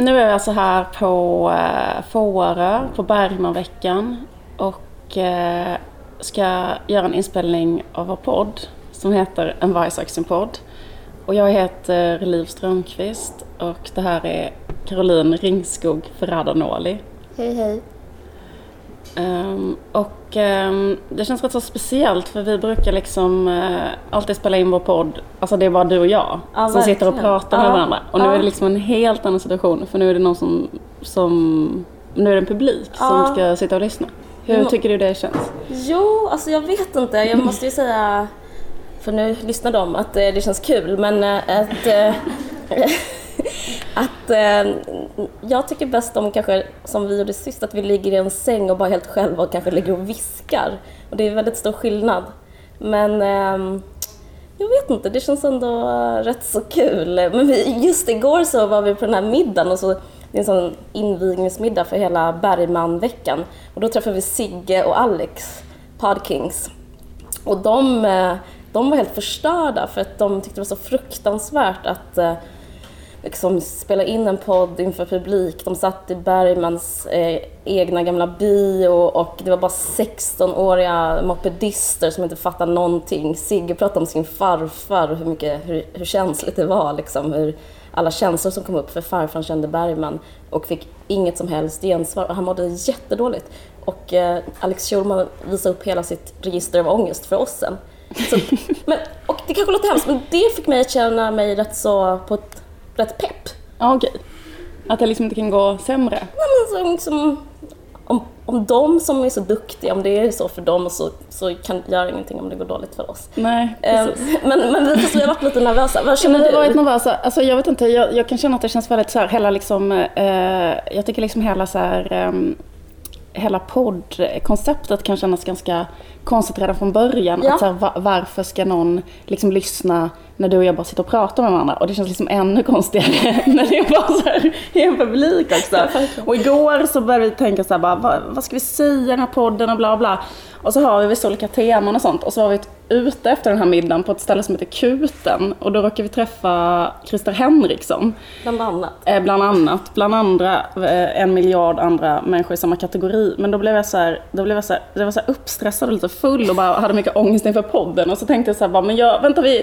Nu är vi alltså här på eh, Fårö, på Bergmanveckan och eh, ska göra en inspelning av vår podd som heter En vargsaxen-podd. Och jag heter Liv Strömqvist och det här är Caroline Ringskog Ferrada-Noli. Hej hej. Um, och um, det känns rätt så speciellt för vi brukar liksom uh, alltid spela in vår podd, alltså det är bara du och jag Ja, som sitter och pratar med Ja, varandra. Och nu ja. är det liksom en helt annan situation för nu är det någon som, som nu är det en publik som ska sitta och lyssna. Hur Mm. tycker du det känns? Jo, alltså jag vet inte. Jag måste ju säga, för nu lyssnar de, att eh, det känns kul. Men eh, att, att eh, jag tycker bäst om kanske, som vi gjorde sist, att vi ligger i en säng och bara helt själva och kanske ligger och viskar. Och det är väldigt stor skillnad. Men eh, jag vet inte, det känns ändå rätt så kul. Men vi, just igår så var vi på den här middagen och så det är en sån invigningsmiddag för hela Bergmanveckan. Och då träffade vi Sigge och Alex, Podkings. Och de, eh, de var helt förstörda för att de tyckte det var så fruktansvärt att eh, liksom spela in en podd inför publik. De satt i Bergmans eh, egna gamla bio och det var bara 16-åriga mopedister som inte fattade någonting. Sigge pratade om sin farfar och hur, mycket, hur, hur känsligt det var. Liksom, hur alla känslor som kom upp för farfar kände Bergman och fick inget som helst gensvar. Och han mådde jättedåligt. Och eh, Alex Schulman visade upp hela sitt register av ångest för oss sen. Så, men, och det kanske låter hemskt, men det fick mig att känna mig rätt så på ett rätt pepp. Ja, okej. Att det liksom inte kan gå sämre. Nej, men så, liksom, om, om de som är så duktiga, om det är så för dem så, så kan det göra ingenting om det går dåligt för oss. Nej, Eh, precis. men, men vi vi har varit lite nervösa. Vad Ja, känner det du? var ett nervösa, alltså jag vet inte, jag, jag kan känna att det känns väldigt så här, hela liksom, eh, jag tycker liksom hela så här, ehm, hela poddkonceptet kan kännas ganska konstigt redan från början. Ja. Att så här, va, varför ska någon liksom lyssna när du och jag bara sitter och pratar med varandra? Och det känns liksom ännu konstigare när det är bara så här i en publik också. och igår så började vi tänka så här, bara, vad, vad ska vi säga i den här podden och bla bla. Och så har vi vissa olika teman och sånt. Och så var vi ute efter den här middagen på ett ställe som heter Kuten. Och då råkade vi träffa Christer Henriksson. Bland annat. Eh, bland annat, bland andra eh, en miljard andra människor i samma kategori. Men då blev jag så här, då blev jag så här, jag var så här uppstressad och lite full och bara hade mycket ångest inför podden. Och så tänkte jag så här, bara, men jag, vänta vi,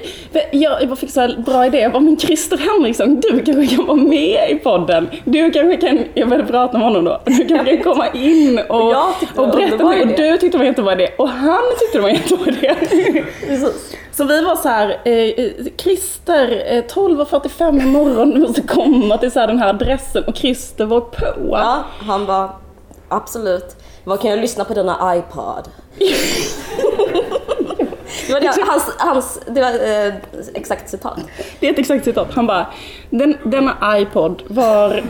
jag, jag fick så här bra idé. Jag bara, men Christer Henriksson, du kanske kan vara med i podden. Du kanske kan, jag började prata med honom då. Du kanske kan komma in och, och berätta mig. Och du tyckte det var en jättebra idé. Och han tyckte det var en jättebra idé. Precis. Så vi var så här, eh, eh, Christer, eh, 12.45 imorgon, du måste komma till så här den här adressen. Och Christer var på. Ja, han var absolut. Vad kan jag lyssna på denna iPod? det var det, hans, hans, det var eh, exakt citat. Det är ett exakt citat. Han bara, den, denna iPod var...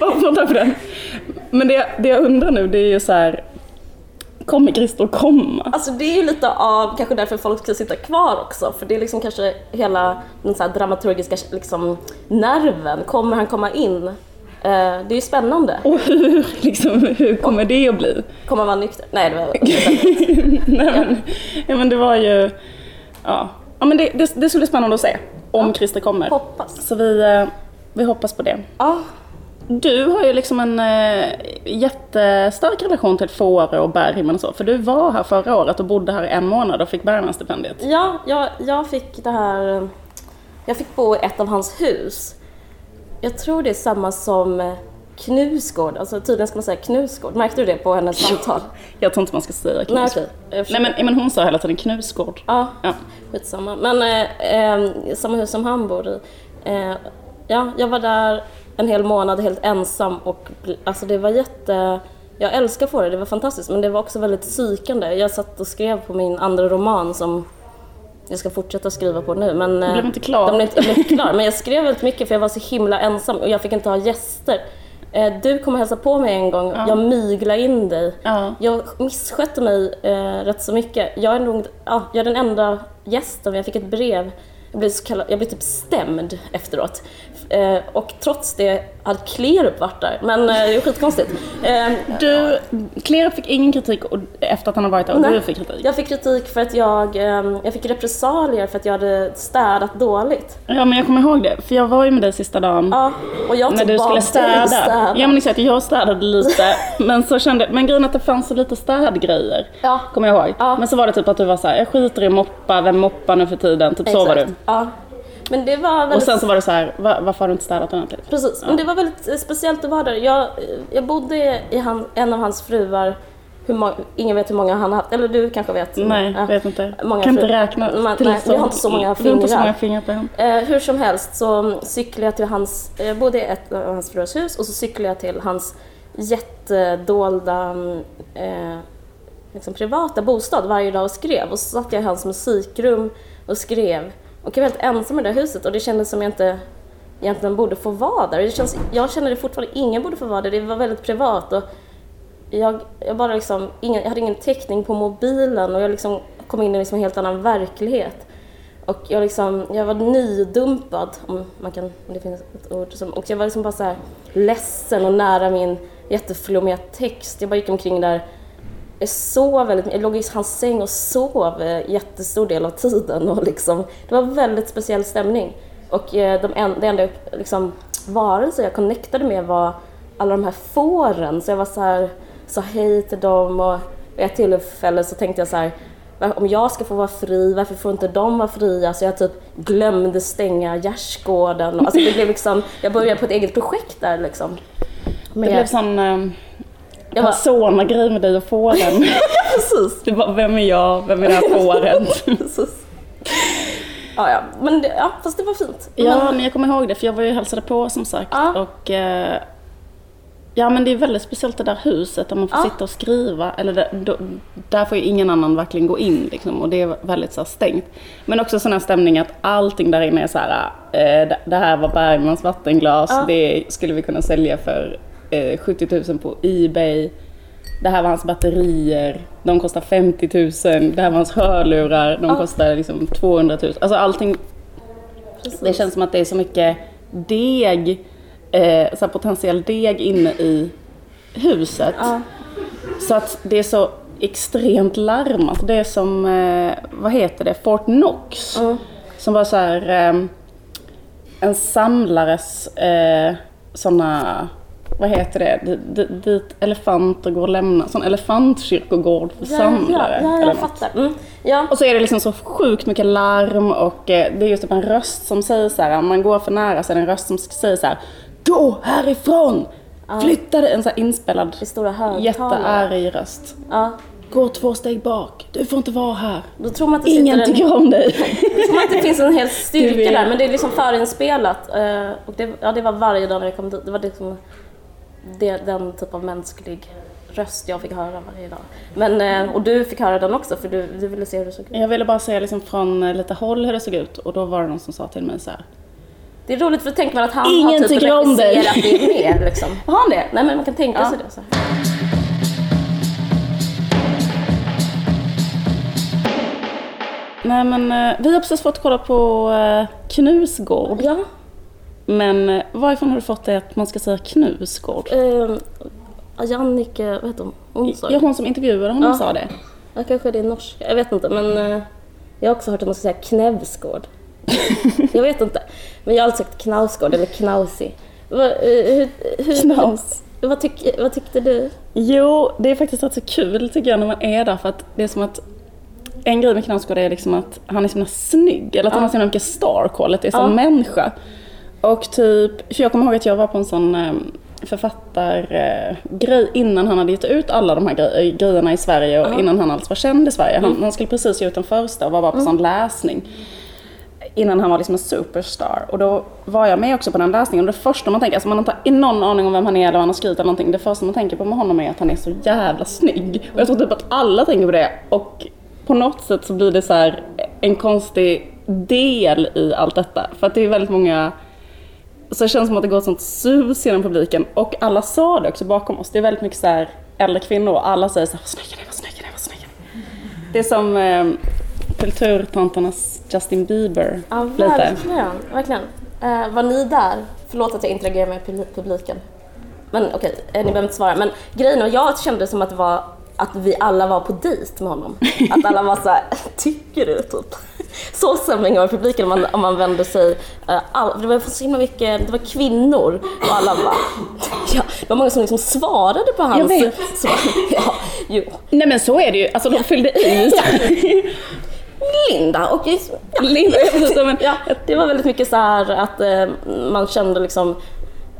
Vad får ta på den? Men det, det jag undrar nu, det är ju så här, kommer Christer komma? Alltså det är ju lite av kanske därför folk ska sitta kvar också. För det är liksom kanske hela den så dramaturgiska liksom, nerven. Kommer han komma in? Eh, det är ju spännande. Och hur, liksom, hur kommer det att bli? Kommer han vara nykter? Nej, det var Nej, men, ja, men det var ju... Ja, ja men det, det, det skulle bli spännande att se om Christer kommer. hoppas. Så vi, eh, vi hoppas på det. Ja, Du har ju liksom en eh, jättestark relation till Fårö och Bergman och så. För du var här förra året och bodde här en månad och fick Bergmanstipendiet. ja jag, jag fick det här... Jag fick bo i ett av hans hus. Jag tror det är samma som eh, Knusgård, alltså tydligen ska man säga Knusgård. Märkte du det på hennes samtal? Jag tror inte man ska säga Nej, knusgård. okej. Jag Nej men, men hon sa hela tiden knusgård. Ja, Ja. skitsamma. Men eh, eh, samma hus som han bor i. Eh, ja, jag var där en hel månad helt ensam och alltså det var jätte... Jag älskar få det, det var fantastiskt men det var också väldigt psykande. Jag satt och skrev på min andra roman som jag ska fortsätta skriva på nu. Men, eh, blev inte klar. Den blev inte, blev inte klar. Men jag skrev väldigt mycket för jag var så himla ensam och jag fick inte ha gäster. Eh, du kom och hälsade på mig en gång, Ja. jag myglade in dig. Ja. Jag misskötte mig eh, rätt så mycket. Jag är, nog, ja, jag är den enda gästen, jag fick ett brev. Jag blev, så kallad, jag blev typ stämd efteråt. Eh, och trots det hade Klerup varit där. Men eh, det är skitkonstigt. Eh, Du, Klerup fick ingen kritik efter att han har varit där och Nej. du fick kritik. jag fick kritik för att jag, eh, jag fick repressalier för att jag hade städat dåligt. Ja men jag kommer ihåg det, för jag var ju med dig sista dagen. Ja, och jag När du skulle dig städa. Ja men exakt, jag städade lite. men så kände, men grejen att det fanns så lite städgrejer. Ja. Kommer jag ihåg. Ja. Men så var det typ att du var så här: jag skiter i att moppa, vem moppar nu för tiden? Typ så var du. Exakt. Ja. Men det var väldigt... Och sen så var det så här, "Va- varför har du inte städat ordentligt? Precis, men det var väldigt eh, speciellt att vara där. Jag, jag bodde i han, en av hans fruar, hur må, ingen vet hur många han har haft, eller du kanske vet? Nej, Ja. vet inte. Många kan inte fru- räkna. Man- nej, så- vi har inte så många har inte så fingrar. många fingrar på. Eh, hur som helst så cyklade jag till hans, jag bodde i ett av hans fruars hus och så cyklade jag till hans jättedolda eh, liksom privata bostad varje dag och skrev. Och så satt jag i hans musikrum och skrev. Och jag var helt ensam i det där huset och det kändes som jag inte egentligen borde få vara där. Det känns, jag känner det fortfarande, ingen borde få vara där. Det var väldigt privat. Och jag, jag, bara liksom, ingen, jag hade ingen täckning på mobilen och jag liksom kom in i liksom en helt annan verklighet. Och jag, liksom, jag var nydumpad, om, man kan, om det finns ett ord. Som, och jag var liksom bara så här ledsen och nära min jätteflummiga text. Jag bara gick omkring där. Jag sov väldigt Jag låg i hans säng och sov eh, jättestor del av tiden. Och liksom, det var väldigt speciell stämning. Och eh, de en, det enda liksom, varelser jag connectade med var alla de här fåren. Så jag var så här, sa hej till dem och vid ett tillfälle så tänkte jag så här, "Va- om jag ska få vara fri, varför får inte de vara fria? Så jag typ glömde stänga gärdsgården. Alltså det blev liksom, jag började på ett eget projekt där liksom. Det blev sån jag var, persona-grej med dig och fåren. precis, Du bara, vem är jag? Vem är det här fåret? precis. Ja, ja, men det, ja, fast det var fint. Ja, Men, jag kommer ihåg det för jag var ju hälsade på som sagt. Ja. Och, eh, ja men det är väldigt speciellt det där huset där man får Ja. sitta och skriva. Eller där, då, där får ju ingen annan verkligen gå in liksom, och det är väldigt så här, stängt. Men också sån här stämning att allting där inne är så här, eh, det- det här var Bergmans vattenglas, Ja. det skulle vi kunna sälja för eh, 70 000 på Ebay. Det här var hans batterier, de kostar 50 000. Det här var hans hörlurar, de Ja. kostar liksom 200 000. Alltså allting precis. det känns som att det är så mycket deg, eh, så potentiell deg inne i huset. Ja. Så att det är så extremt larmat. Det är som, eh, vad heter det, Fort Knox. Mm. Som var så här eh, en samlares eh, såna, vad heter det, dit, dit, elefanter går och lämnar, sån elefantkyrkogård för samlare. Ja, ja, jag fattar. Mm. Ja. Och så är det liksom så sjukt mycket larm och eh, det är just typ en röst som säger så här, om man går för nära så är det en röst som säger så här, Gå härifrån! Flytta dig! En så inspelad I stora högtalare. jättearg röst. Ja. Gå två steg bak, du får inte vara här. Då tror man att det Ingen en, tycker om dig. Då tror man att det finns en hel styrka där, men det är liksom förinspelat. eh, Och det, ja, det var varje dag när jag kom dit. Det var liksom det, den typ av mänsklig röst jag fick höra varje dag. Men, eh, och du fick höra den också, för du, du ville se hur det såg ut. Jag ville bara se liksom från eh, lite håll hur det såg ut och då var det någon som sa till mig så här. Det är roligt för då tänker man att han Ingen har typ tycker om dig. regisserat det mer liksom. Har han det? Nej men man kan tänka Ja. sig det. Så här. Nej men eh, vi har precis fått kolla på Knusgård. Ja. Men eh, varifrån har du fått det att man ska säga Knusgård? Eh, Jannike, vad heter hon? Hon sa Ja, hon som intervjuade honom Ja. sa det. Ja, kanske det är norska. Jag vet inte, men eh, jag har också hört att man ska säga knävsgård. jag vet inte. Men jag har alltid sagt knausgård eller knausi. Va, eh, hur, hur, Knaus. Vad, tyck, vad tyckte du? Jo, det är faktiskt rätt så kul tycker jag när man är där för att det är som att en grej med Knausgård är liksom att han är så himla snygg, eller att han har så himla mycket star quality som Ja. människa. Och typ, för jag kommer ihåg att jag var på en sån eh, författargrej eh, grej innan han hade gett ut alla de här grej, grejerna i Sverige och innan han alls var känd i Sverige. Han, han skulle precis ge ut den första och var bara på sån läsning. Innan han var liksom en superstar. Och då var jag med också på den läsningen. Och det första man tänker, alltså man har inte någon aning om vem han är eller vad han har skrivit eller någonting. Det första man tänker på med honom är att han är så jävla snygg. Och jag tror typ att alla tänker på det. Och på något sätt så blir det så här en konstig del i allt detta. För att det är väldigt många så det känns som att det går ett sånt sus genom publiken och alla sa det också bakom oss. Det är väldigt mycket så här äldre kvinnor och alla säger så här, vad snygg är, vad snygg är, vad snygg är. Det är som eh, kulturtanternas Justin Bieber. Ja, lite. verkligen. verkligen. Eh, var ni där? Förlåt att jag interagerar med publi- publiken. Men okej, eh, ni behöver inte svara. Men grejen var, jag kände som att det var att vi alla var på dejt med honom. Att alla var så här, tycker du? Typ. Så stämningen var i publiken om man, om man vände sig. eh, all, det var så himla mycket, det var kvinnor och alla bara, ja, det var många som liksom svarade på hans vet. svar. Ja, jo. Nej men så är det ju, alltså de fyllde i. Linda och Linda, jag vet inte, men Ja, det var väldigt mycket så här att eh, man kände liksom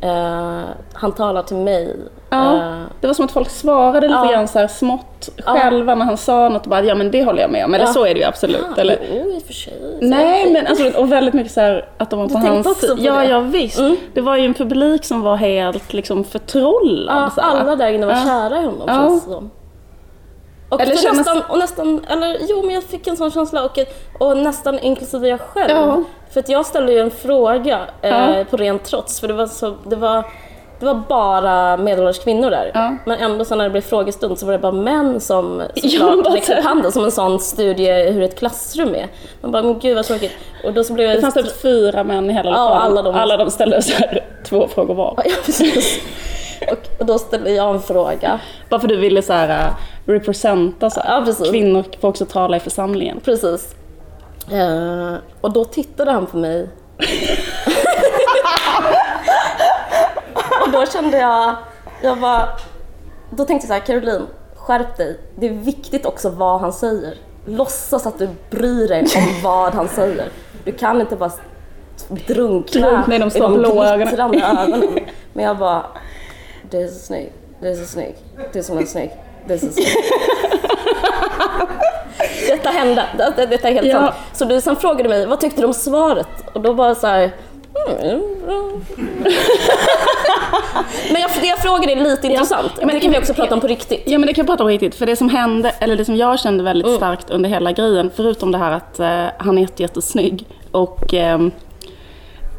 eh, han talar till mig. Ja, Eh, det var som att folk svarade lite Ja. grann så här smått själva när han sa något och bara ja men det håller jag med om, eller så är det ju absolut. ja, eller? Jo, i och för sig. Nej men alltså, och väldigt mycket så här att de var på tänkte hans också på Ja, det. ja visst. Mm. Det var ju en publik som var helt liksom förtrollad. Ja, alla där inne var kära i honom Ja. känns det som. Och, Eller kändes- nästan, och nästan, eller jo men jag fick en sån känsla och, och nästan inklusive jag själv. Ja. För att jag ställde ju en fråga eh, Ja. på ren trots för det var, så, det var, det var bara medelålders kvinnor där. Ja. Men ändå så när det blev frågestund så var det bara män som Ja, såklart räckte upp handen som en sån studie hur ett klassrum är. Man bara, men gud vad tråkigt. Och då så blev jag... Det fanns typ fyra män i hela Ja, lokalen. alla de- alla de ställde så här, två frågor var. Ja, precis. Och, och då ställde jag en fråga. Bara för du ville så här uh, representa så här. Ja. Kvinnor får också tala i församlingen. Precis. Eh, och då tittade han på mig. och då kände jag, jag var, då tänkte jag så här, Caroline, skärp dig. Det är viktigt också vad han säger. Låtsas att du bryr dig om vad han säger. Du kan inte bara drunkna i de ögonen. glittrande ögonen. Men jag bara, det är så snygg, det är så snygg, det är så snygg, det är så snygg. Detta hände, detta, detta är helt Ja. sant. Så du sen frågade mig, vad tyckte du om svaret? Och då var så här, mm. Men jag, det jag frågade är lite intressant. men Men det kan vi också prata om på riktigt. Ja men det kan jag prata om riktigt, för det som hände, eller det som jag kände väldigt Mm. starkt under hela grejen, förutom det här att eh, han är jätte, jättesnygg och ehm,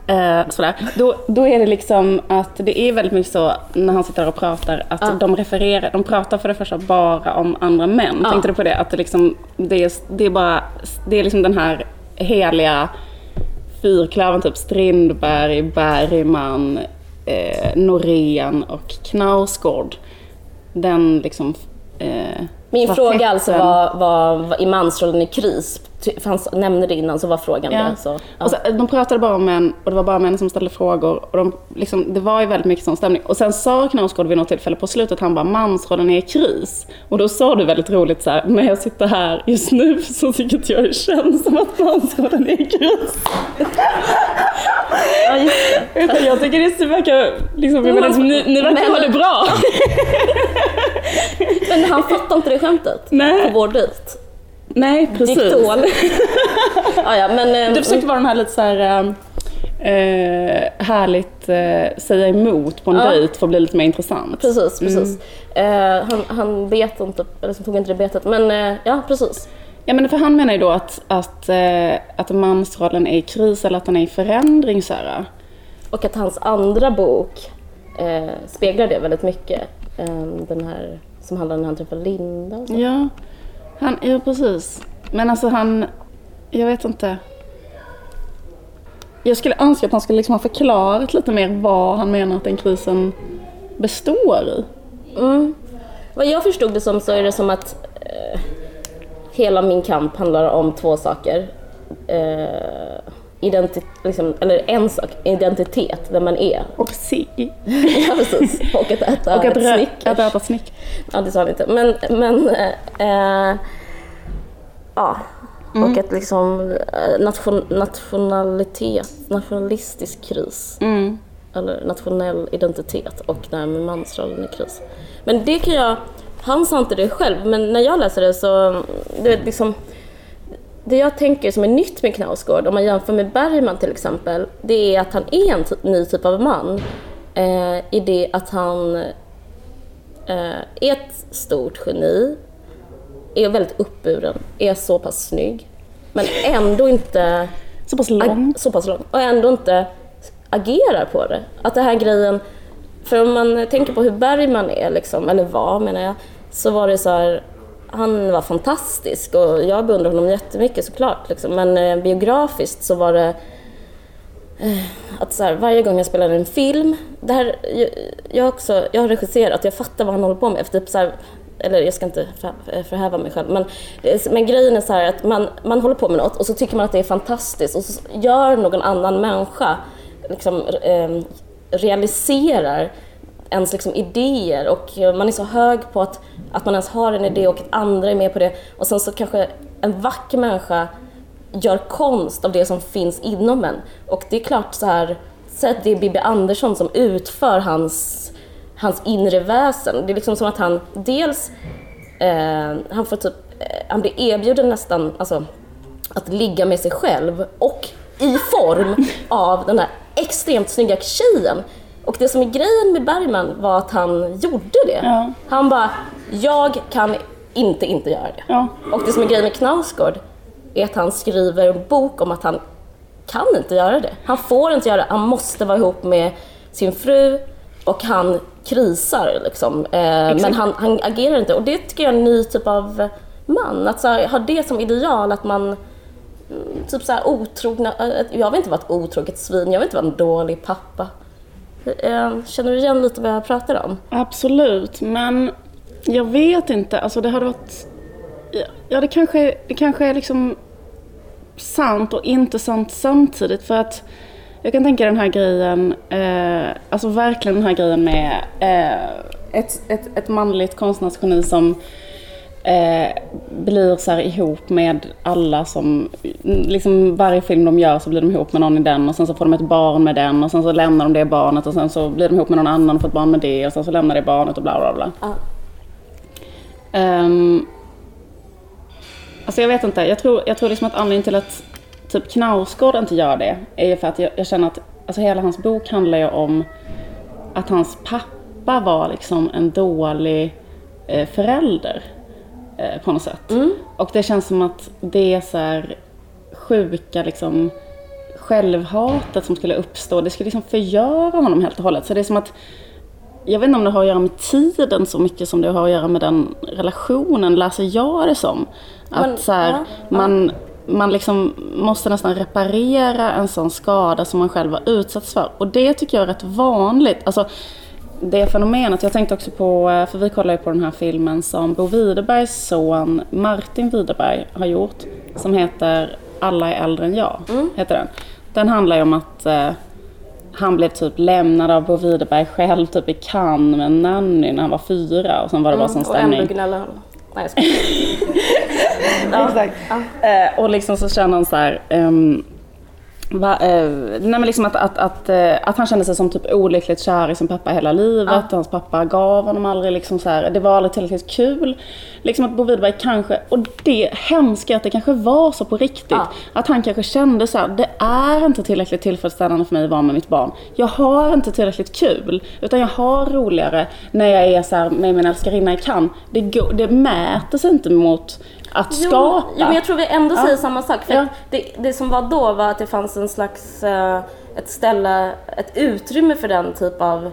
eh, sådär, då, då är det liksom att det är väldigt mycket så när han sitter och pratar, att Ja. de refererar, de pratar för det första bara om andra män. Ja. Tänkte du på det? Att det, liksom, det, är, det är bara, det är liksom den här heliga fyrklövern, typ Strindberg, Bergman, eh, Norén och Knausgård. Den liksom... Eh, Min fråga alltså var, var, var i mansrollen i kris. För han nämnde det innan så var frågan Ja. det. Så, ja. Och så, de pratade bara om män och det var bara män som ställde frågor. Och de, liksom, det var ju väldigt mycket sån stämning. Och sen sa Knausgård vid något tillfälle på slutet, han bara mansrollen är i kris. Och då sa du väldigt roligt så här, när jag sitter här just nu så tycker inte jag det känns som att mansrollen är i kris. ja, just det. Utan jag tycker det verkar, liksom, jag menar, ni, ni verkar Men- ha det bra. Men han fattade inte det skämtet Nej. på vår dejt. Nej, precis. dåligt. ja, ja, men, ehm, Du försökte vara den här lite så här eh, härligt eh, säga emot på en Ja. dejt för att bli lite mer intressant. Precis, precis. Eh, han, han bet inte, eller tog inte det betet. Men eh, ja, precis. Ja men för han menar ju då att, att, eh, att mansrollen är i kris eller att den är i förändring så här. Och att hans andra bok eh, speglar det väldigt mycket. Eh, den här som handlar om när han träffar Linda och så. Ja, han, ja precis. Men alltså han, jag vet inte. Jag skulle önska att han skulle liksom ha förklarat lite mer vad han menar att den krisen består i. Mm. Vad jag förstod det som så är det som att eh, hela min kamp handlar om två saker. Eh, identi- liksom, eller en sak, identitet, vem man är. Och sig. ja, precis. Och att äta Och att, ett Snickers. att äta snick. Ja, det sa han inte. Men, men eh, eh, ja. Mm. Och ett liksom eh, nation, nationalitet, nationalistisk kris. Mm. Eller nationell identitet och det här med mansrollen i kris. Men det kan jag, han sa inte det själv, men när jag läser det så, det är liksom det jag tänker som är nytt med Knausgård, om man jämför med Bergman till exempel, det är att han är en ny typ av man. Eh, I det att han eh, är ett stort geni, är väldigt uppburen, är så pass snygg, men ändå inte Så pass lång. så pass lång och ändå inte agerar på det. Att den här grejen, för om man tänker på hur Bergman är, liksom, eller var menar jag, så var det så här, han var fantastisk och jag beundrar honom jättemycket såklart. Liksom. Men eh, biografiskt så var det eh, att så här, varje gång jag spelade en film, det här, jag, jag, också, jag har regisserat, jag fattar vad han håller på med. För typ så här, eller jag ska inte eh, förhäva mig själv, men, eh, men grejen är så här att man, man håller på med något och så tycker man att det är fantastiskt och så gör någon annan människa, liksom, eh, realiserar ens liksom idéer och man är så hög på att, att man ens har en idé och att andra är med på det och sen så kanske en vacker människa gör konst av det som finns inom en. Och det är klart så här, säg att det är Bibi Andersson som utför hans, hans inre väsen. Det är liksom som att han dels, eh, han får typ, eh, han blir erbjuden nästan, alltså att ligga med sig själv och i form av den här extremt snygga tjejen. Och det som är grejen med Bergman var att han gjorde det. Ja. Han bara, jag kan inte inte göra det. Ja. Och det som är grejen med Knausgård är att han skriver en bok om att han kan inte göra det. Han får inte göra det. Han måste vara ihop med sin fru och han krisar liksom. Eh, men han, han agerar inte. Och det tycker jag är en ny typ av man. Att här, ha det som ideal, att man mm, typ så här otrogna, eh, jag vill inte vara ett otroget svin, jag vill inte vara en dålig pappa. Eh, känner du igen lite vad jag pratar om? Absolut, men jag vet inte. Alltså det hade varit... Ja, det kanske, det kanske är liksom sant och inte sant samtidigt. För att jag kan tänka den här grejen, eh, alltså verkligen den här grejen med eh, ett, ett, ett manligt konstnärsgeni som eh, blir så här ihop med alla som, liksom varje film de gör så blir de ihop med någon i den och sen så får de ett barn med den och sen så lämnar de det barnet och sen så blir de ihop med någon annan och får ett barn med det och sen så lämnar det barnet och bla bla bla. Ja. Um, alltså jag vet inte, jag tror, jag tror liksom att anledningen till att typ Knausgård inte gör det är ju för att jag, jag känner att alltså hela hans bok handlar ju om att hans pappa var liksom en dålig eh, förälder eh, på något sätt. Och det känns som att det är så här sjuka liksom självhatet som skulle uppstå, det skulle liksom förgöra honom helt och hållet. Så det är som att jag vet inte om det har att göra med tiden så mycket som det har att göra med den relationen, läser jag det som. Att Men, så här, ja, man, man liksom måste nästan reparera en sån skada som man själv har utsatts för. Och det tycker jag är rätt vanligt. Alltså, det fenomenet, jag tänkte också på, eh, för vi kollar ju på den här filmen som Bo Widerbergs son Martin Widerberg har gjort. Som heter Alla är äldre än jag. Heter den. den handlar ju om att eh, han blev typ lämnad av Bo Widerberg själv typ i Cannes med nanny när han var fyra och sen var det bara sån Mm, och ändå stämning. Nej, jag skojar. Exakt. Eh, och liksom så känner han så här, ehm, va, eh, nej men liksom att, att, att, eh, att han kände sig som typ olyckligt kär i sin pappa hela livet. Hans pappa gav honom aldrig liksom så här, det var aldrig tillräckligt kul. Liksom att Bo Widerberg kanske, och det hemska att det kanske var så på riktigt. Ja. Att han kanske kände så här, det är inte tillräckligt tillfredsställande för mig att vara med mitt barn. Jag har inte tillräckligt kul, utan jag har roligare när jag är så här med min älskarinna i Cannes. Det, det mäter sig inte mot att skapa. Jo, men jag tror vi ändå Ja. säger samma sak. För Ja. det, det som var då var att det fanns en slags, eh, ett ställe, ett utrymme för den typ av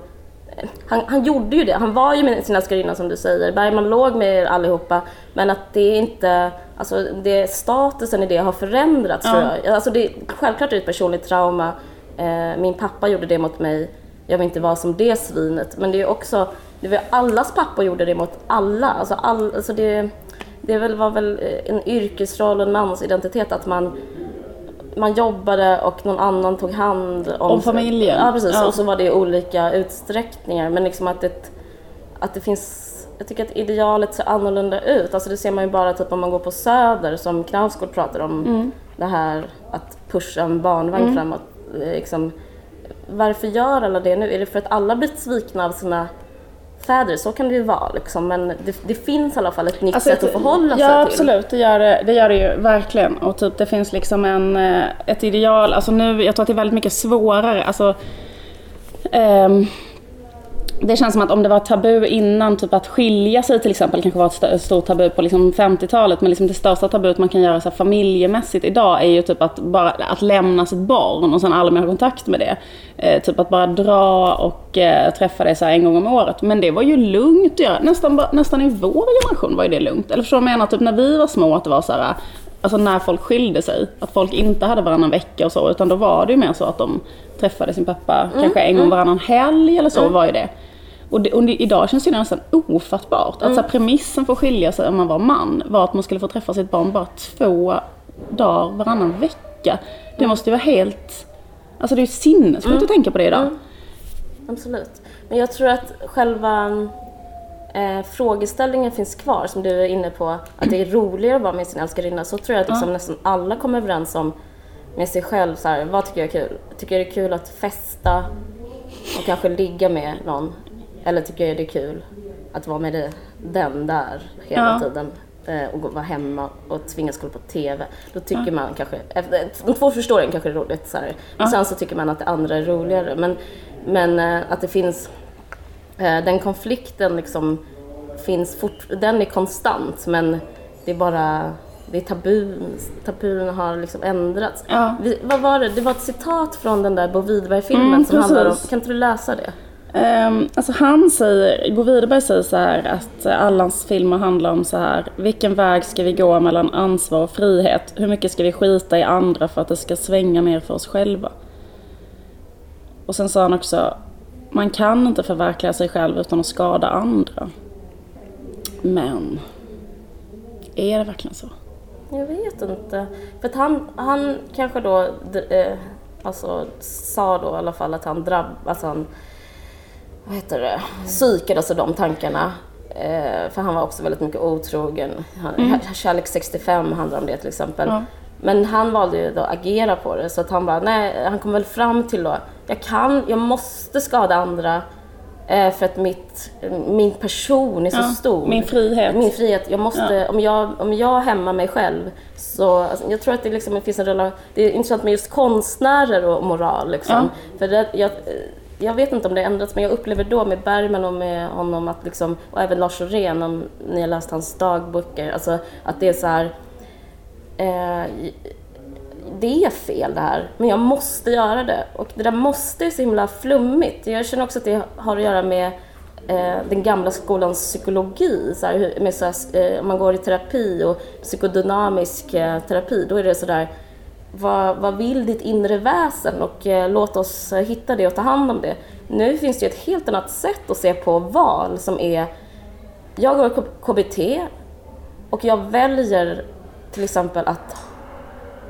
han, han gjorde ju det, han var ju med sin älskarinna som du säger. Bergman låg med er allihopa. Men att det inte, alltså det, statusen i det har förändrats Ja. tror jag. Alltså det, självklart är det ett personligt trauma. Eh, min pappa gjorde det mot mig. Jag vill inte vara som det svinet. Men det är också, det var allas pappa gjorde det mot alla. Alltså, all, alltså det, det väl, var väl eh, en yrkesroll och en mansidentitet att man man jobbade och någon annan tog hand om, Om familjen. Ja, precis. Ja. Och så var det i olika utsträckningar. Men liksom att det, att det finns... Jag tycker att idealet ser annorlunda ut. Alltså det ser man ju bara typ om man går på Söder som Knausgård pratar om. Mm. Det här att pusha en barnvagn framåt. Eh, Liksom, varför gör alla det nu? Är det för att alla blivit svikna av sina fäder? Så kan det ju vara liksom. Men det, det finns i alla fall ett nytt Alltså, sätt att förhålla sig ja, till. absolut. Det gör det, det gör det ju verkligen. Och typ det finns liksom en, eh, ett ideal. Alltså nu, jag tror att det är väldigt mycket svårare. Alltså, ehm, det känns som att om det var tabu innan, typ att skilja sig till exempel kanske var ett st- stort tabu på liksom 50-talet. Men liksom det största tabut man kan göra så här familjemässigt idag är ju typ att, bara, att lämna sitt barn och sen aldrig mer ha kontakt med det. Eh, typ att bara dra och eh, träffa det så här en gång om året. Men det var ju lugnt att göra. Nästan, nästan i vår generation var ju det lugnt. Eller förstår du vad jag menar? Typ när vi var små att det var så här Alltså när folk skilde sig, att folk inte hade varannan vecka och så, utan då var det ju mer så att de träffade sin pappa kanske en gång varannan helg eller så var ju det. Och, det, och det, idag känns det nästan ofattbart. Att så här, premissen för att skilja sig om man var man var att man skulle få träffa sitt barn bara två dagar varannan vecka. Det måste ju vara helt... Alltså det är ju sinnessjukt att tänka på det idag. Absolut. Men jag tror att själva eh, frågeställningen finns kvar, som du är inne på, att det är roligare att vara med sin älskarinna. Så tror jag att liksom nästan alla kommer överens om med sig själv, så här, vad tycker jag är kul? Tycker jag det är kul att festa och kanske ligga med någon? Eller tycker jag det är kul att vara med det, den där hela Ja. tiden? eh, Och vara hemma och tvingas kolla på TV. Då tycker man kanske, efter, de två första åren kanske det är roligt. Så här. Och sen så tycker man att det andra är roligare. Men, men eh, att det finns Eh, den konflikten liksom finns fort, den är konstant men det är bara, det är tabun, tabun har liksom ändrats. Ja. Vi, vad var det? Det var ett citat från den där Bo Widerberg-filmen Mm, som handlar om, precis. kan inte du läsa det? Um, alltså han säger, Bo Widerberg säger så här att eh, alla hans filmer handlar om så här. Vilken väg ska vi gå mellan ansvar och frihet? Hur mycket ska vi skita i andra för att det ska svänga mer för oss själva? Och sen sa han också, man kan inte förverkliga sig själv utan att skada andra. Men, är det verkligen så? Jag vet inte. För att han, han kanske då, eh, alltså sa då i alla fall att han drabb, alltså han, vad heter det, psykades av de tankarna. Eh, för han var också väldigt mycket otrogen. Han, Kärlek 65 handlar om det till exempel. Ja. Men han valde ju då att agera på det så att han bara, nej, han kom väl fram till då, jag kan, jag måste skada andra eh, för att mitt, min person är så Ja, stor. min frihet. Min frihet. Jag måste, om, jag, om jag hämmar mig själv så, alltså, jag tror att det, liksom, det finns en rela- det är intressant med just konstnärer och moral liksom. För det, jag, jag vet inte om det har ändrats men jag upplever då med Bergman och med honom att liksom, och även Lars Orén om ni har läst hans dagböcker, alltså att det är så här eh, det är fel det här, men jag måste göra det. Och det där måste är så himla flummigt. Jag känner också att det har att göra med eh, den gamla skolans psykologi. Så här, med så här, eh, om man går i terapi och psykodynamisk eh, terapi, då är det sådär vad, vad vill ditt inre väsen? Och eh, låt oss eh, hitta det och ta hand om det. Nu finns det ju ett helt annat sätt att se på val som är jag går i KBT och jag väljer till exempel att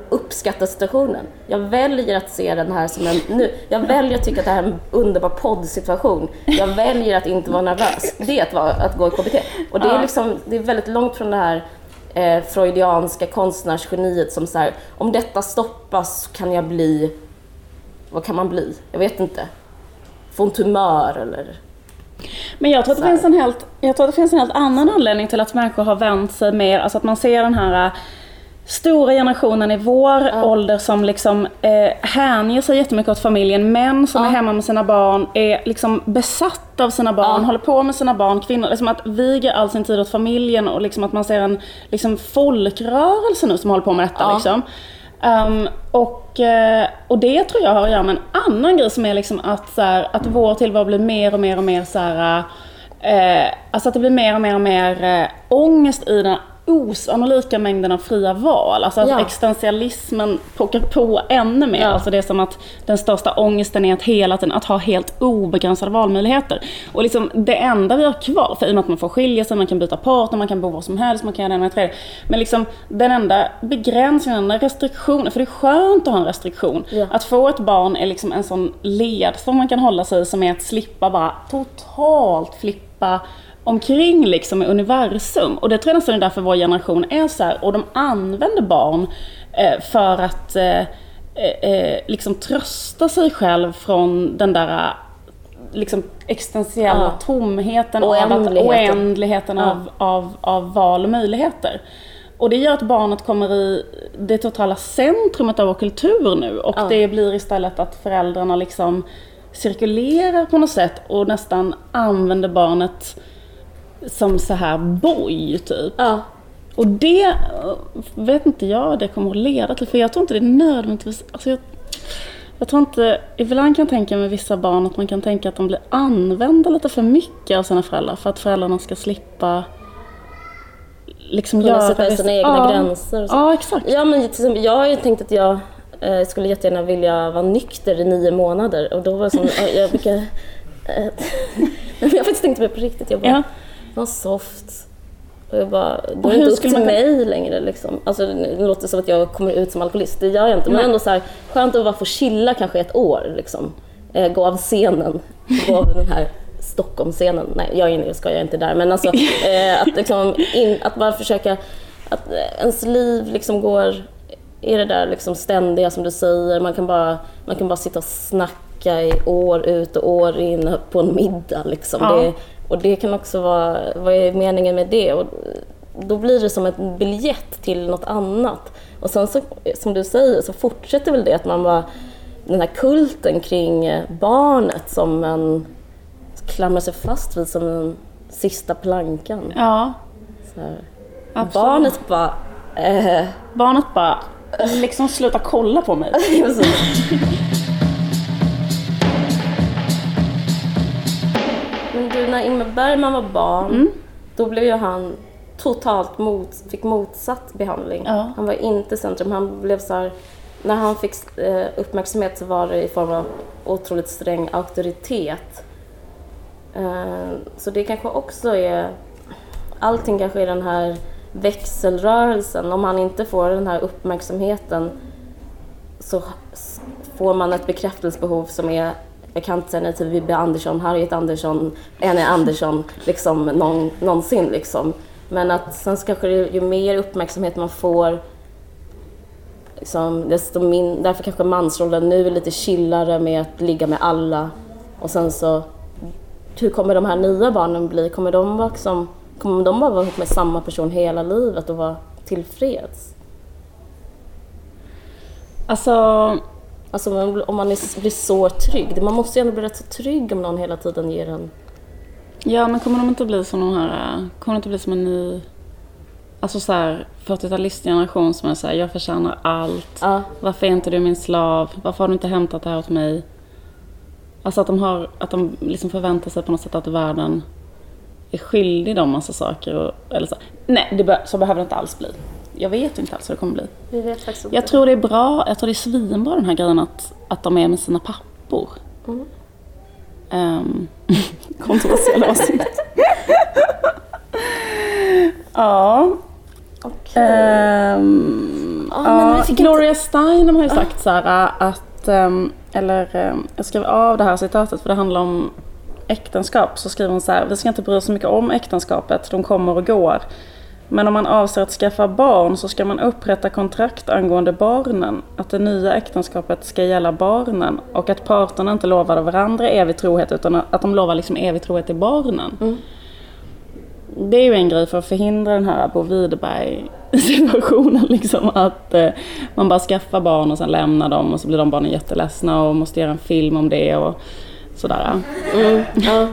uppskatta situationen. Jag väljer att se den här som en... Nu, jag väljer att tycka att det här är en underbar poddsituation. Jag väljer att inte vara nervös. Det är att, vara, att gå i KBT. Och det är, liksom, det är väldigt långt från det här eh, freudianska konstnärsgeniet som så här, om detta stoppas kan jag bli... Vad kan man bli? Jag vet inte. Få en tumör eller... Men jag tror, att det finns en helt, jag tror att det finns en helt annan anledning till att människor har vänt sig mer, alltså att man ser den här stora generationen i vår ålder som liksom eh, hänger sig jättemycket åt familjen. Män som är hemma med sina barn, är liksom besatta av sina barn, Ja. håller på med sina barn. Kvinnor, liksom att viga all sin tid åt familjen och liksom att man ser en liksom folkrörelse nu som håller på med detta. Ja. Liksom. Ehm, och, eh, och det tror jag har att göra med en annan grej som är liksom att, så här, att vår tillvaro blir mer och mer och mer så här, eh, alltså att det blir mer och mer och mer eh, ångest i den osannolika mängden av fria val. Alltså att Ja. existentialismen pockar på ännu mer. Ja. Alltså det är som att den största ångesten är att hela tiden att ha helt obegränsade valmöjligheter. Och liksom det enda vi har kvar, för i och med att man får skilja sig, man kan byta partner, man kan bo var som helst, man kan göra det ena med tredje. Men liksom den enda begränsningen, den enda restriktionen, för det är skönt att ha en restriktion. Ja. Att få ett barn är liksom en sån led som man kan hålla sig som är att slippa bara totalt flippa omkring liksom i universum. Och det tror jag nästan är därför vår generation är så här. Och de använder barn eh, för att eh, eh, liksom trösta sig själv från den där liksom existentiella Ja. tomheten Oändligheten. oändligheten Ja. av, av, av val och möjligheter. Och det gör att barnet kommer i det totala centrumet av vår kultur nu och Ja. det blir istället att föräldrarna liksom cirkulerar på något sätt och nästan använder barnet som så här boj typ. Ja. Och det vet inte jag det kommer att leda till, för jag tror inte det är nödvändigtvis... Alltså jag, jag tror inte... Ibland kan jag tänka med vissa barn att man kan tänka att de blir använda lite för mycket av sina föräldrar för att föräldrarna ska slippa liksom Kunna sätta vissa- sina egna ja. gränser. Och så. Ja, exakt. Ja, men till exempel, jag har ju tänkt att jag eh, skulle jättegärna vilja vara nykter i nio månader och då var det som, jag brukar... Eh, jag har faktiskt tänkt mig på riktigt, jag bara, Ja. Var soft. Och jag bara, då är det inte upp till man mig längre liksom. Alltså det låter som att jag kommer ut som alkoholist, det gör jag inte. Men Nej. ändå så här, skönt att bara få chilla kanske ett år liksom. Eh, gå av scenen, gå av den här Stockholmsscenen. Nej, jag, är, jag ska jag är inte där. Men alltså eh, att, liksom in, att bara försöka, att eh, ens liv liksom går i det där liksom ständiga som du säger. Man kan bara, man kan bara sitta och snacka i år ut och år in på en middag liksom. Ja. Det, och det kan också vara, vad är meningen med det? Och då blir det som en biljett till något annat. Och sen så, som du säger, så fortsätter väl det att man bara, den här kulten kring barnet som man klamrar sig fast vid som den sista plankan. Ja. Barnet bara, eh, Barnet bara, liksom sluta kolla på mig. när Ingmar Bergman var barn, Mm. då blev ju han totalt mot, fick motsatt behandling. Ja. Han var inte i centrum. Han blev så här, när han fick eh, uppmärksamhet så var det i form av otroligt sträng auktoritet. Eh, så det kanske också är, allting kanske är den här växelrörelsen. Om han inte får den här uppmärksamheten så får man ett bekräftelsebehov som är jag kan inte säga nej till Vibbe Andersson, Harriet Andersson, Annie Andersson, liksom någon, någonsin liksom. Men att sen så kanske det, ju mer uppmärksamhet man får, liksom, desto min, därför kanske mansrollen nu är lite chillare med att ligga med alla. Och sen så, hur kommer de här nya barnen bli? Kommer de, vara liksom, kommer de bara vara ihop med samma person hela livet och vara tillfreds? Alltså, Alltså om- man är, blir så trygg. Man måste ju ändå bli rätt så trygg om någon hela tiden ger en... ja men kommer de inte bli som de här, äh, kommer det inte bli som en ny, alltså så här 40-talistgeneration som är såhär, jag förtjänar allt. Ja, Varför är inte du min slav? Varför har du inte hämtat det här åt mig? Alltså att de, har, att de liksom förväntar sig på något sätt att världen är skyldig dem massa saker. Och, eller så. Nej, det be- så behöver det inte alls bli. Jag vet inte alls hur det kommer bli. vi vet faktiskt inte. Jag tror det är bra, jag tror det är svinbra den här grejen att, att de är med sina pappor. Mm. Um, kontroversiella åsikt. ja. Okej. Ehm, Ja, men ja, Gloria Steinem har ju sagt så här att, ehm, eller ehm, jag skrev av det här citatet för det handlar om äktenskap. Så skriver hon så här, vi ska inte bry oss så mycket om äktenskapet, de kommer och går. Men om man avser att skaffa barn så ska man upprätta kontrakt angående barnen. Att det nya äktenskapet ska gälla barnen och att parterna inte lovar varandra evig trohet utan att de lovar liksom evig trohet till barnen. Mm. Det är ju en grej för att förhindra den här Bo Widerberg situationen liksom att eh, man bara skaffar barn och sen lämnar dem och så blir de barnen jätteledsna och måste göra en film om det och sådär. Mm, ja.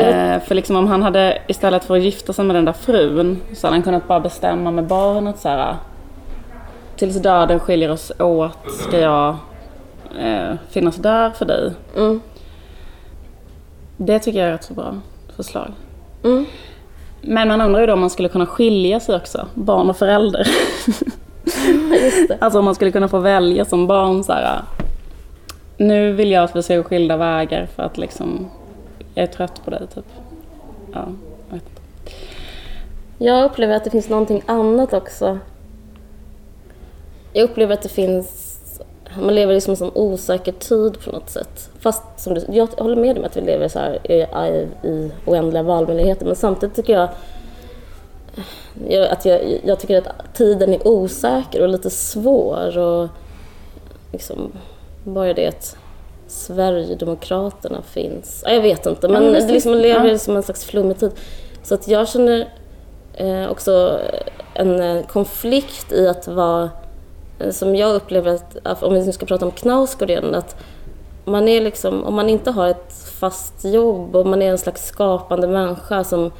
Eh, för liksom om han hade istället för att gifta sig med den där frun så hade han kunnat bara bestämma med barnet så här. Tills döden skiljer oss åt ska jag eh, finnas där för dig. mm, Det tycker jag är ett så bra förslag. mm. Men man undrar ju då om man skulle kunna skilja sig också, barn och förälder. Alltså om man skulle kunna få välja som barn så här. Nu vill jag att vi ska gå skilda vägar för att liksom jag är trött på dig typ. Ja, jag vet inte. Jag upplever att det finns någonting annat också. Jag upplever att det finns... Man lever i liksom en sån osäker tid på något sätt. Fast som du, jag håller med om att vi lever så här i, i, i oändliga valmöjligheter. Men samtidigt tycker jag, jag att jag, jag tycker att tiden är osäker och lite svår. Och liksom, bara det att Sverigedemokraterna finns. Ja, Jag vet inte, men Ja, det liksom, man lever Ja. som en slags flummig tid. Så att jag känner eh, också en eh, konflikt i att vara, eh, som jag upplever att, att om vi nu ska prata om Knausgård igen, att man är liksom, om man inte har ett fast jobb och man är en slags skapande människa som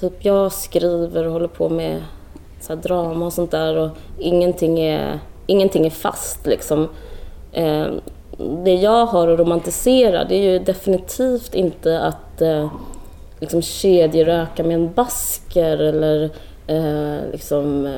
typ jag skriver och håller på med så drama och sånt där och ingenting är, ingenting är fast liksom. Eh, det jag har att romantisera det är ju definitivt inte att eh, liksom kedjeröka med en basker eller eh, liksom, eh,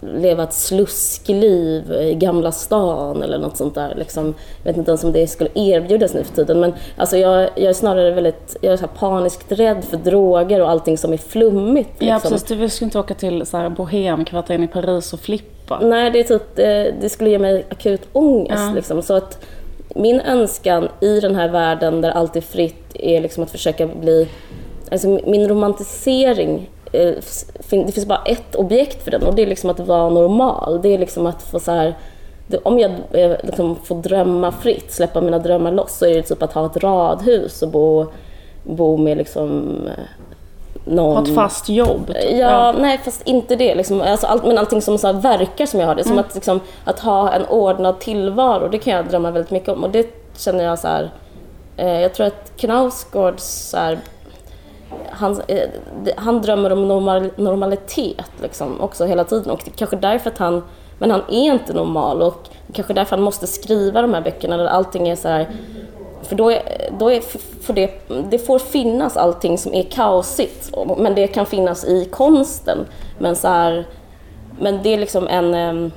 leva ett sluskliv i Gamla stan eller något sånt där. Liksom, jag vet inte ens om det skulle erbjudas nu för tiden. Men alltså, jag, jag är snarare väldigt jag är så paniskt rädd för droger och allting som är flummigt. Liksom. Ja precis, du skulle inte åka till så här bohemkvarteren i Paris och flippa. Nej, det, är typ, det, det skulle ge mig akut ångest. Ja. Liksom. Så att min önskan i den här världen där allt är fritt är liksom att försöka bli... Alltså min romantisering eh, det finns bara ett objekt för den och det är liksom att vara normal. Det är liksom att få så här, om jag eh, liksom får drömma fritt, släppa mina drömmar loss, så är det typ att ha ett radhus och bo, bo med liksom eh, någon... Ha ett fast jobb? Typ. Ja, ja, nej fast inte det. Liksom. Alltså, all, men allting som så verkar som jag har det. Som mm. att, liksom, att ha en ordnad tillvaro, det kan jag drömma väldigt mycket om. Och det känner jag så här, eh, jag tror att Knausgårds så här, han, eh, han drömmer om normal, normalitet liksom, också hela tiden och kanske därför att han, men han är inte normal och kanske därför han måste skriva de här böckerna där allting är så här, för då, är, då är, för det, det får finnas allting som är kaosigt, men det kan finnas i konsten. Men, så här, men det är liksom en ehm,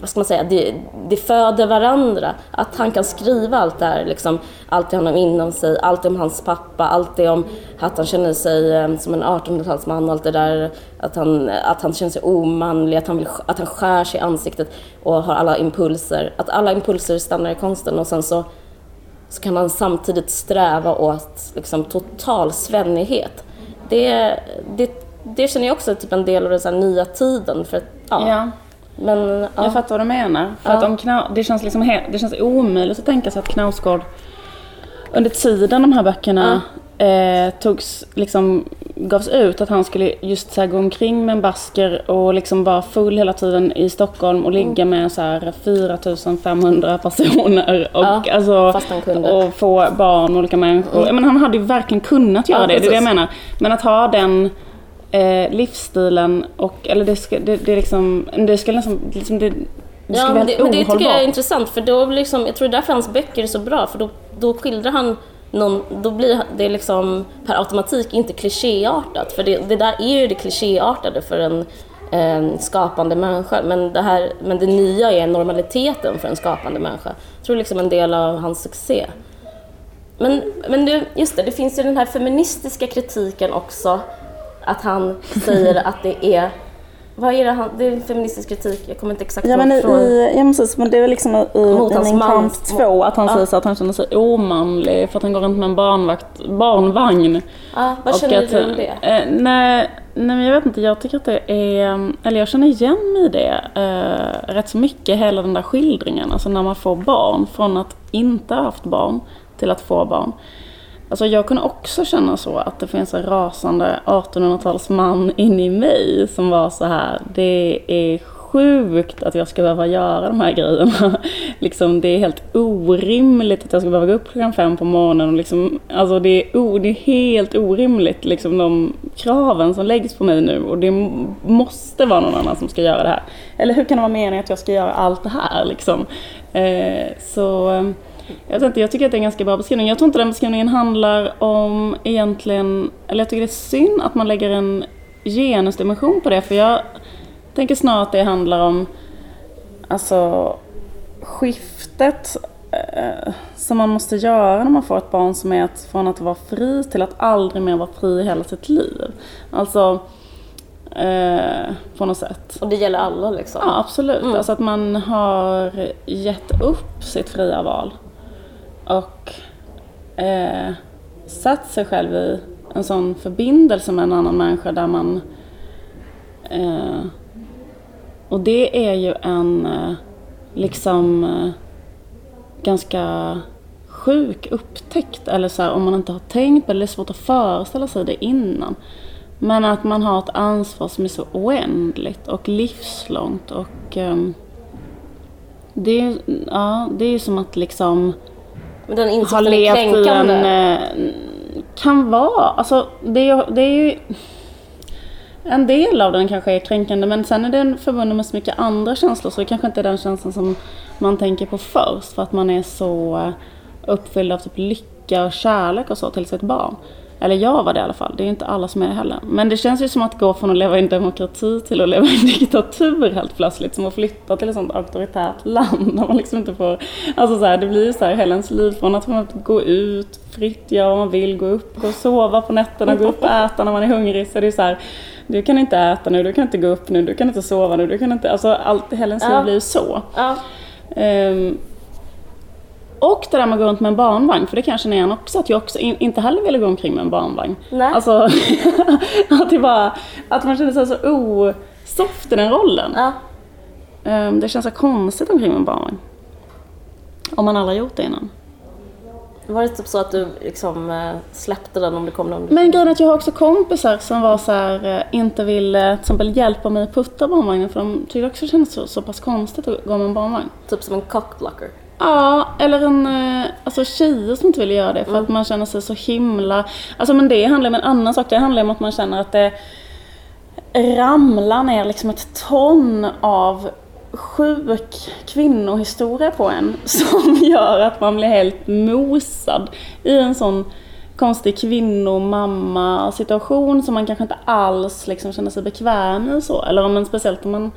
vad ska man säga, det, det föder varandra. Att han kan skriva allt det här, liksom, allt det han har inom sig, allt om hans pappa, allt det om att han känner sig ehm, som en 1800-talsman och allt det där, att han, att han känner sig omanlig, att han, vill, att han skär sig i ansiktet och har alla impulser. Att alla impulser stannar i konsten och sen så, så kan han samtidigt sträva åt liksom, total svennighet. Det, det, det känner jag också är typ en del av den så nya tiden. För ja. ja. Men, ja. Jag fattar vad du menar. För ja. att om Kna det, känns liksom det känns omöjligt att tänka sig att Knausgård under tiden de här böckerna. Eh, togs, liksom, gavs ut, att han skulle just så här, gå omkring med en basker och liksom vara full hela tiden i Stockholm och ligga mm. med så här 4500 personer och, ja, alltså, och få barn och olika människor. Mm. Men han hade ju verkligen kunnat göra det, det är det jag menar. Men att ha den eh, livsstilen och, eller det ska, det, det liksom, det ska nästan, liksom det, det ja, men det, men det tycker jag är intressant för då liksom, jag tror det är därför hans böcker är så bra för då, då skildrar han någon, då blir det liksom per automatik inte klichéartat för det, det där är ju det klichéartade för en eh, skapande människa men det, här, men det nya är normaliteten för en skapande människa. Jag tror liksom en del av hans succé. Men, men du, just det, det finns ju den här feministiska kritiken också att han säger att det är vad är det han, det är feministisk kritik, jag kommer inte exakt ja, men i, ja precis, men det är liksom i, i Min kamp 2 att han ja. säger så att han känner sig omanlig för att han går runt med en barnvakt, barnvagn. Ja, vad känner att, du om det? Eh, nej, nej men jag vet inte, jag tycker att det är, eller jag känner igen mig i det eh, rätt så mycket, hela den där skildringen, alltså när man får barn, från att inte ha haft barn till att få barn. Alltså jag kunde också känna så att det finns en rasande 1800-talsman inne i mig som var så här, det är sjukt att jag ska behöva göra de här grejerna. liksom, det är helt orimligt att jag ska behöva gå upp klockan fem på morgonen. Och liksom, alltså det, är o, det är helt orimligt, liksom, de kraven som läggs på mig nu. Och det måste vara någon annan som ska göra det här. Eller hur kan det vara meningen att jag ska göra allt det här? Liksom? Eh, så jag, inte, jag tycker att det är en ganska bra beskrivning. Jag tror inte den beskrivningen handlar om egentligen, eller jag tycker det är synd att man lägger en genusdimension på det, för jag tänker snarare att det handlar om alltså skiftet eh, som man måste göra när man får ett barn som är att från att vara fri till att aldrig mer vara fri i hela sitt liv. Alltså eh, på något sätt. Och det gäller alla liksom? Ja absolut, mm. alltså att man har gett upp sitt fria val och eh, satt sig själv i en sån förbindelse med en annan människa där man... Eh, och det är ju en eh, liksom eh, ganska sjuk upptäckt, eller så här, om man inte har tänkt på det, det är svårt att föreställa sig det innan. Men att man har ett ansvar som är så oändligt och livslångt och ehm, det, är, ja, det är som att liksom men den insikten är kränkande. en... eh, Kan vara. Alltså det det är ju... En del av den kanske är kränkande men sen är den förbunden med så mycket andra känslor så det kanske inte är den känslan som man tänker på först för att man är så eh, uppfylld av typ lycka och kärlek och så till sitt barn. Eller jag var det i alla fall, det är inte alla som är det heller. Men det känns ju som att gå från att leva i en demokrati till att leva i en diktatur helt plötsligt. Som att flytta till ett sånt auktoritärt land där man liksom inte får... Alltså så här, det blir ju så här hela ens liv från att man gå ut fritt, göra vad man vill, gå upp, gå och sova på nätterna, gå upp och äta när man är hungrig. Så det är så här, du kan inte äta nu, du kan inte gå upp nu, du kan inte sova nu, du kan inte... Alltså allt, hela ens Ja. liv blir ju så. Ja, Ehm, och det där med att gå runt med en barnvagn, för det kan jag känna igen också, att jag också in, inte heller ville gå omkring med en barnvagn. Nej. Alltså, att, det bara, att man känner sig så osoft i den rollen. ja. Ehm, det känns så konstigt omkring med en barnvagn. Om man aldrig gjort det innan. Var det typ så att du liksom eh, släppte den om det kom någon? Men grejen är att jag har också kompisar som var så här, eh, inte ville till exempel hjälpa mig att putta barnvagnen för de tyckte också det kändes så, så pass konstigt att gå med en barnvagn. Typ som en cockblocker? Ja, eller en, eh, alltså tjejer som inte vill göra det för att man känner sig så himla... Alltså men det handlar om en annan sak. Det handlar om att man känner att det ramlar ner liksom ett ton av sjuk kvinnohistoria på en som gör att man blir helt mosad i en sån konstig kvinnomamma situation som man kanske inte alls liksom känner sig bekväm i så. Eller om man speciellt om man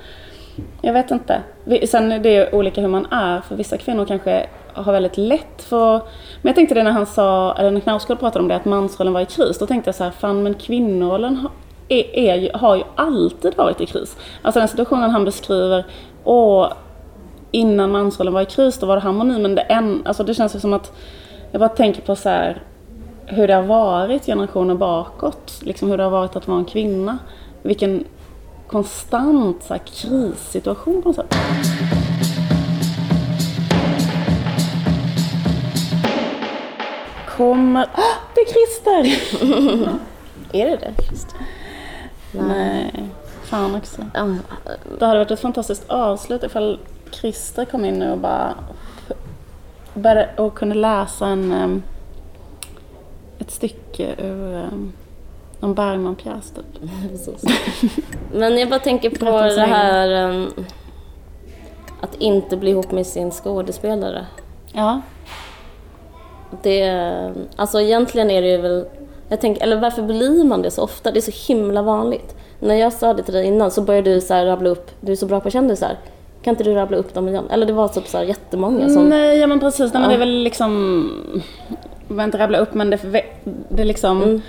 jag vet inte. Sen är det olika hur man är, för vissa kvinnor kanske har väldigt lätt för... Men jag tänkte det när han sa, eller när Knausgård pratade om det, att mansrollen var i kris. Då tänkte jag så här, fan men kvinnorollen har, är, är ju, har ju alltid varit i kris. Alltså den situationen han beskriver, och innan mansrollen var i kris, då var det harmoni. Men det, en, alltså det känns ju som att, jag bara tänker på så här, hur det har varit generationer bakåt. Liksom hur det har varit att vara en kvinna. Vilken konstant så här, krissituation på något sätt. Kommer... Ah, det är Christer! Är det det? Nej, fan också. Det hade varit ett fantastiskt avslut ifall Christer kom in nu och bara började, och kunde läsa en, em, ett stycke ur um, en Bergman-pjäs typ. Men jag bara tänker på det här ehm, att inte bli ihop med sin skådespelare. Ja. Det, alltså egentligen är det ju väl, jag tänker, eller varför blir man det så ofta? Det är så himla vanligt. När jag sa det till dig innan så började du så här rabbla upp, du är så bra på kändisar. Kan inte du rabbla upp dem igen? Eller det var typ så här jättemånga som... Nej, ja men precis. Nej, men Ja. det är väl liksom... Jag vill inte rabbla upp men det, det är liksom... Mm.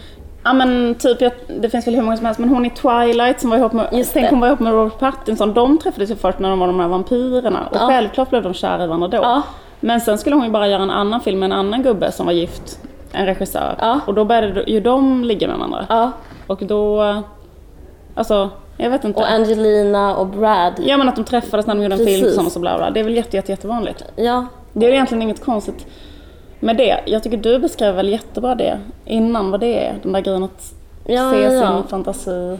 Ja men typ, jag, det finns väl hur många som helst, men hon i Twilight som var ihop med, Just tänk det. hon var ihop med Robert Pattinson, de träffades ju först när de var de här vampyrerna och Ja. självklart blev de kära i varandra då. Ja. Men sen skulle hon ju bara göra en annan film med en annan gubbe som var gift, en regissör. Ja. Och då började ju de ligga med varandra. Ja, Och då, alltså, jag vet inte. och Angelina och Brad. Ja men att de träffades när de gjorde en film Precis. tillsammans och bla bla. Det är väl jätte, jätte, jättevanligt. Ja, Det är egentligen inget konstigt med det. Jag tycker du beskrev väl jättebra det innan vad det är. Den där grejen att Ja, se ja, sin fantasi.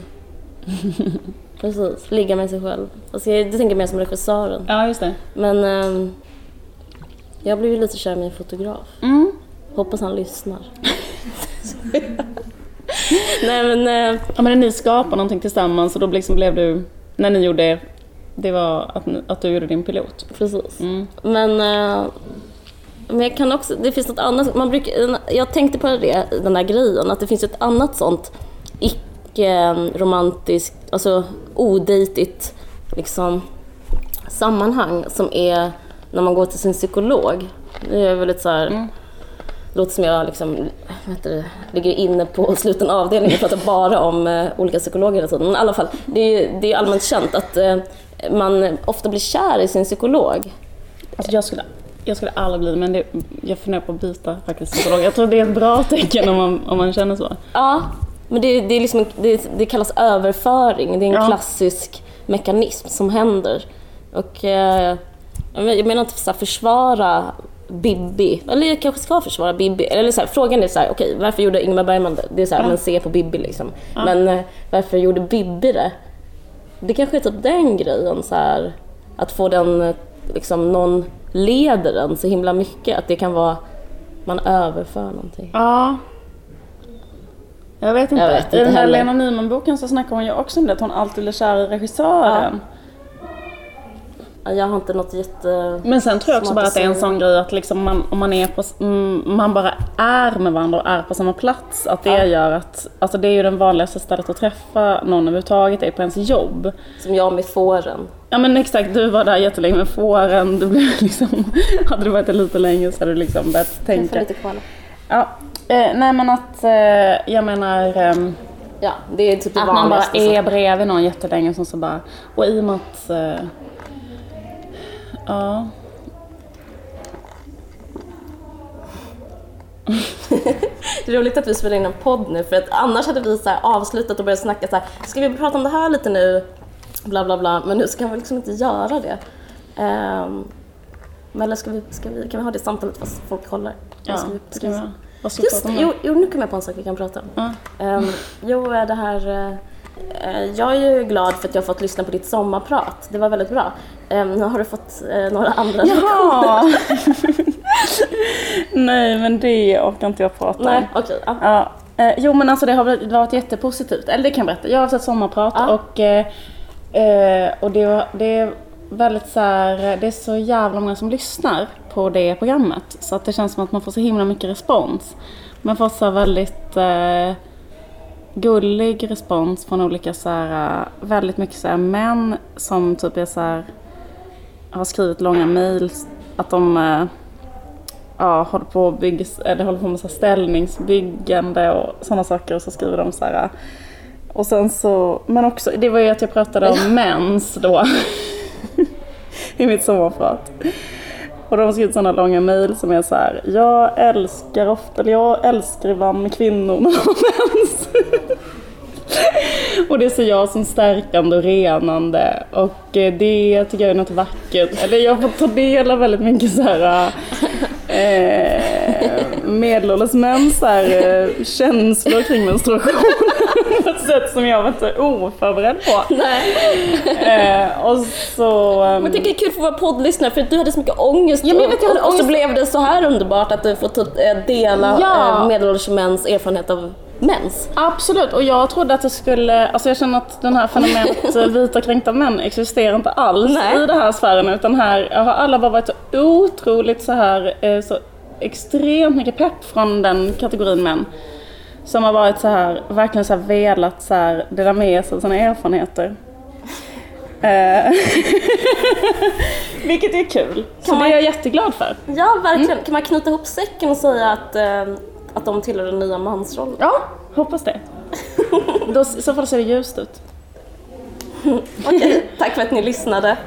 precis. Ligga med sig själv. Alltså jag, jag tänker mer som regissören. Ja, just det. Men ehm, jag blev ju lite kär i min fotograf. Mm. Hoppas han lyssnar. Nej men, eh, Ja, men när ni skapade någonting tillsammans och då liksom blev du, när ni gjorde, det var att, att du gjorde din pilot. precis. Mm. Men, eh, men jag kan också, det finns något annat, man brukar, jag tänkte på det, den här grejen, att det finns ett annat sånt icke-romantiskt, alltså odejtigt liksom, sammanhang som är när man går till sin psykolog. Det är väldigt så här, Mm. låter som jag liksom, det, ligger inne på sluten avdelning och pratar bara om eh, olika psykologer hela tiden. Men i alla fall, det är, det är allmänt känt att eh, man ofta blir kär i sin psykolog. Alltså jag skulle, jag skulle aldrig bli men det, jag funderar på att byta faktiskt psykolog. Jag tror det är ett bra tecken om man, om man känner så. Ja, men det, det, är liksom, det, det kallas överföring. Det är en Ja. klassisk mekanism som händer. Och eh, jag men- jag menar inte så här, försvara Bibi, eller jag kanske ska försvara Bibi. Eller så här, frågan är så här, okej, varför gjorde Ingmar Bergman det? Det är så här, Ja. men se på Bibi liksom. Men eh, varför gjorde Bibi det? Det kanske är typ den grejen, så här, att få den, eh, liksom någon leder den så himla mycket. Att det kan vara man överför någonting. Ja. Jag vet inte. Jag vet inte I den här heller. Lena Nyman-boken så snackar hon ju också om det, att hon alltid blir kär i regissören. Jag har inte något jätte... Men sen tror jag också bara att det är en sån grej att liksom man, om man, är på, mm, man bara är med varandra och är på samma plats. Att det Ja. gör att, alltså det är ju den vanligaste stället att träffa någon överhuvudtaget, är på ens jobb. Som jag med fåren. Ja men exakt, du var där jättelänge med fåren, du blev liksom, hade du varit där lite längre så hade du liksom börjat tänka. lite nu. Ja, eh, nej men att, eh, jag menar ehm, Ja, det är typ det att man bara är bredvid någon jättelänge så, så bara, och i och med att, eh, ja. Det är roligt att vi spelar in en podd nu för att annars hade vi så avslutat och börjat snacka så här, ska vi prata om det här lite nu? Bla bla bla, men nu så kan vi liksom inte göra det. Um, men eller ska vi, ska vi, kan vi ha det samtalet fast folk kollar? Ja, ska vi, ska vi, Just det, jo, jo, nu kom jag på en sak vi kan prata om. Ja. Ehm, jo, eh, det här... eh, jag är ju glad för att jag har fått lyssna på ditt sommarprat. Det var väldigt bra. Um, nu har du fått eh, några andra Jaha! Nej men det orkar inte jag prata om. Nej, okej. ja. Ja. Eh, jo men alltså det har varit- jättepositivt. Eller det kan jag berätta. Jag har haft ett sommarprat Ja. och, och det, var, det är väldigt så här, det är så jävla många som lyssnar på det programmet. Så att det känns som att man får så himla mycket respons. Man får så väldigt gullig respons från olika så här, eh, väldigt mycket så här män som typ är så här, har skrivit långa mejl att de eh, ja, håller på, att bygga, eller håller på med så här ställningsbyggande och sådana saker och så skriver de så här. Och sen så, men också, det var ju att jag pratade om mens då. I mitt sommarprat. Och de har skrivit sådana långa mejl som är så här. Jag älskar ofta, eller jag älskar ibland kvinnor när de har mens. Och det ser jag som stärkande och renande och eh, det tycker jag är något vackert. Eller jag får ta del av väldigt mycket så här eh, medelålders män så här, eh, känslor kring menstruation på ett sätt som jag var inte oförberedd på. Eh, och så... ehm, Men jag tycker det är kul för våra poddlyssnare för du hade så mycket ångest, Ja, hade och, och så blev det så här underbart att du får typ, eh, dela Ja. eh, medelålders mäns erfarenhet av mens. Absolut, och jag trodde att det skulle, alltså jag känner att den här fenomenet eh, vita kränkta män existerar inte alls Nej. i den här sfären utan här har alla bara varit så otroligt så här, eh, så extremt mycket pepp från den kategorin män. Som har varit så här, verkligen så här velat så här, dela med sig av sina erfarenheter. Eh, Vilket är kul, så Kan det man- är jag jätteglad för. Ja, verkligen. Mm. Kan man knyta ihop säcken och säga att, eh, att de tillhör den nya mansrollen? Ja, hoppas det. Då, I så fall ser det ljust ut. Okej, tack för att ni lyssnade.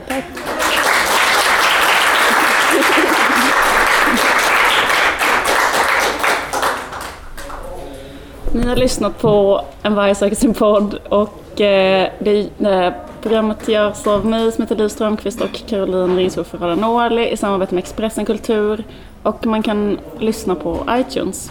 Ni har lyssnat på En varg söker sin podd och eh, det, eh, programmet görs av mig som heter Liv Strömqvist och Caroline Radio Norli i samarbete med Expressen Kultur och man kan lyssna på iTunes.